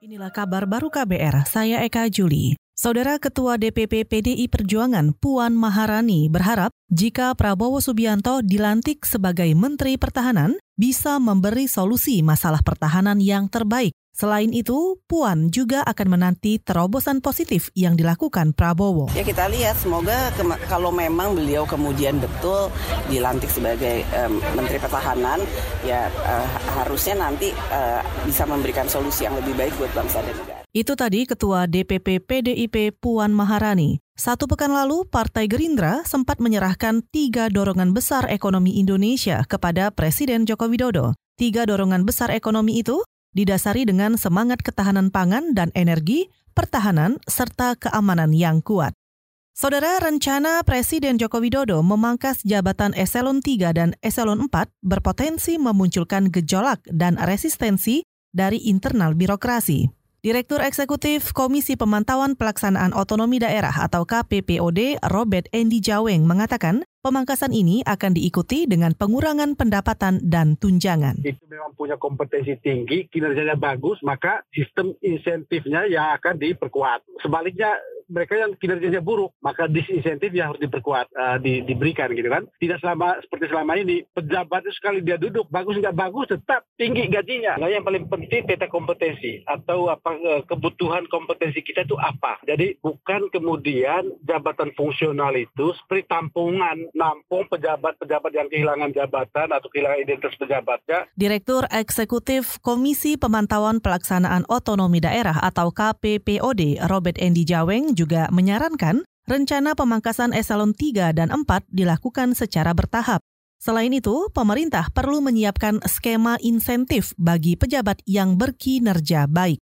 Inilah kabar baru KBR, saya Eka Juli. Saudara Ketua DPP PDI Perjuangan Puan Maharani berharap jika Prabowo Subianto dilantik sebagai Menteri Pertahanan bisa memberi solusi masalah pertahanan yang terbaik Selain itu, Puan juga akan menanti terobosan positif yang dilakukan Prabowo. Ya kita lihat semoga kalau memang beliau kemudian betul dilantik sebagai um, Menteri Pertahanan, ya uh, harusnya nanti uh, bisa memberikan solusi yang lebih baik buat bangsa dan negara. Itu tadi Ketua DPP PDIP Puan Maharani. Satu pekan lalu, Partai Gerindra sempat menyerahkan tiga dorongan besar ekonomi Indonesia kepada Presiden Joko Widodo. Tiga dorongan besar ekonomi itu didasari dengan semangat ketahanan pangan dan energi, pertahanan, serta keamanan yang kuat. Saudara rencana Presiden Joko Widodo memangkas jabatan eselon 3 dan eselon 4 berpotensi memunculkan gejolak dan resistensi dari internal birokrasi. Direktur Eksekutif Komisi Pemantauan Pelaksanaan Otonomi Daerah atau KPPOD Robert Endi Jaweng mengatakan pemangkasan ini akan diikuti dengan pengurangan pendapatan dan tunjangan. Itu memang punya kompetensi tinggi, kinerjanya bagus, maka sistem insentifnya yang akan diperkuat. Sebaliknya mereka yang kinerjanya buruk, maka disinsentif yang harus diperkuat, uh, di, diberikan gitu kan. Tidak selama seperti selama ini, pejabat itu sekali dia duduk, bagus nggak bagus, tetap tinggi gajinya. Nah yang paling penting peta kompetensi atau apa uh, kebutuhan kompetensi kita itu apa. Jadi bukan kemudian jabatan fungsional itu seperti tampungan, nampung pejabat-pejabat yang kehilangan jabatan atau kehilangan identitas pejabatnya. Direktur Eksekutif Komisi Pemantauan Pelaksanaan Otonomi Daerah atau KPPOD, Robert Endi Jaweng juga menyarankan rencana pemangkasan eselon 3 dan 4 dilakukan secara bertahap. Selain itu, pemerintah perlu menyiapkan skema insentif bagi pejabat yang berkinerja baik.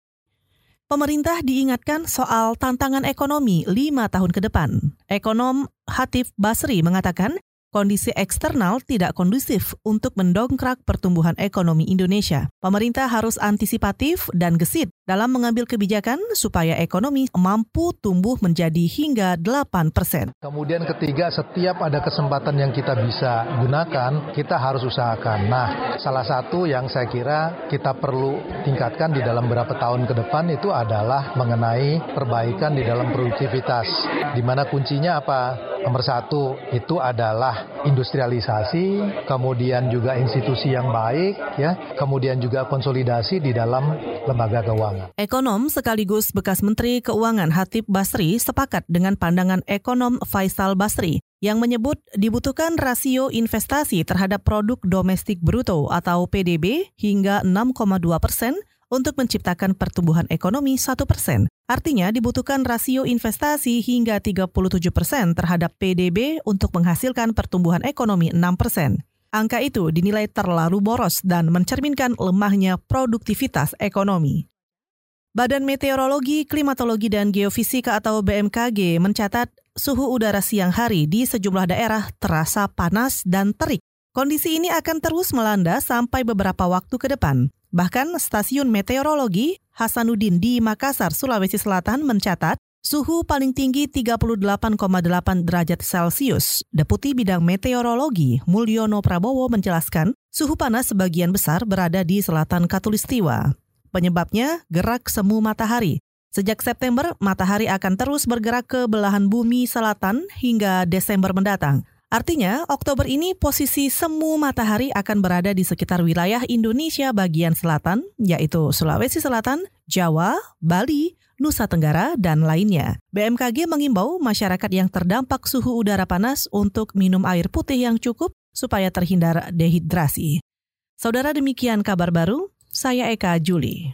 Pemerintah diingatkan soal tantangan ekonomi lima tahun ke depan. Ekonom Hatif Basri mengatakan kondisi eksternal tidak kondusif untuk mendongkrak pertumbuhan ekonomi Indonesia. Pemerintah harus antisipatif dan gesit dalam mengambil kebijakan supaya ekonomi mampu tumbuh menjadi hingga 8 persen. Kemudian ketiga, setiap ada kesempatan yang kita bisa gunakan, kita harus usahakan. Nah, salah satu yang saya kira kita perlu tingkatkan di dalam beberapa tahun ke depan itu adalah mengenai perbaikan di dalam produktivitas. Di mana kuncinya apa? Nomor satu itu adalah industrialisasi, kemudian juga institusi yang baik, ya, kemudian juga konsolidasi di dalam lembaga keuangan. Ekonom sekaligus bekas Menteri Keuangan Hatip Basri sepakat dengan pandangan ekonom Faisal Basri yang menyebut dibutuhkan rasio investasi terhadap produk domestik bruto atau PDB hingga 6,2 persen untuk menciptakan pertumbuhan ekonomi 1 persen. Artinya dibutuhkan rasio investasi hingga 37 persen terhadap PDB untuk menghasilkan pertumbuhan ekonomi 6 persen. Angka itu dinilai terlalu boros dan mencerminkan lemahnya produktivitas ekonomi. Badan Meteorologi, Klimatologi, dan Geofisika atau BMKG mencatat suhu udara siang hari di sejumlah daerah terasa panas dan terik. Kondisi ini akan terus melanda sampai beberapa waktu ke depan. Bahkan stasiun meteorologi Hasanuddin di Makassar, Sulawesi Selatan mencatat suhu paling tinggi 38,8 derajat Celcius. Deputi Bidang Meteorologi Mulyono Prabowo menjelaskan, suhu panas sebagian besar berada di selatan Katulistiwa. Penyebabnya gerak semu matahari. Sejak September, matahari akan terus bergerak ke belahan bumi selatan hingga Desember mendatang. Artinya, Oktober ini posisi semu matahari akan berada di sekitar wilayah Indonesia bagian selatan, yaitu Sulawesi Selatan, Jawa, Bali, Nusa Tenggara, dan lainnya. BMKG mengimbau masyarakat yang terdampak suhu udara panas untuk minum air putih yang cukup supaya terhindar dehidrasi. Saudara demikian kabar baru, saya Eka Juli.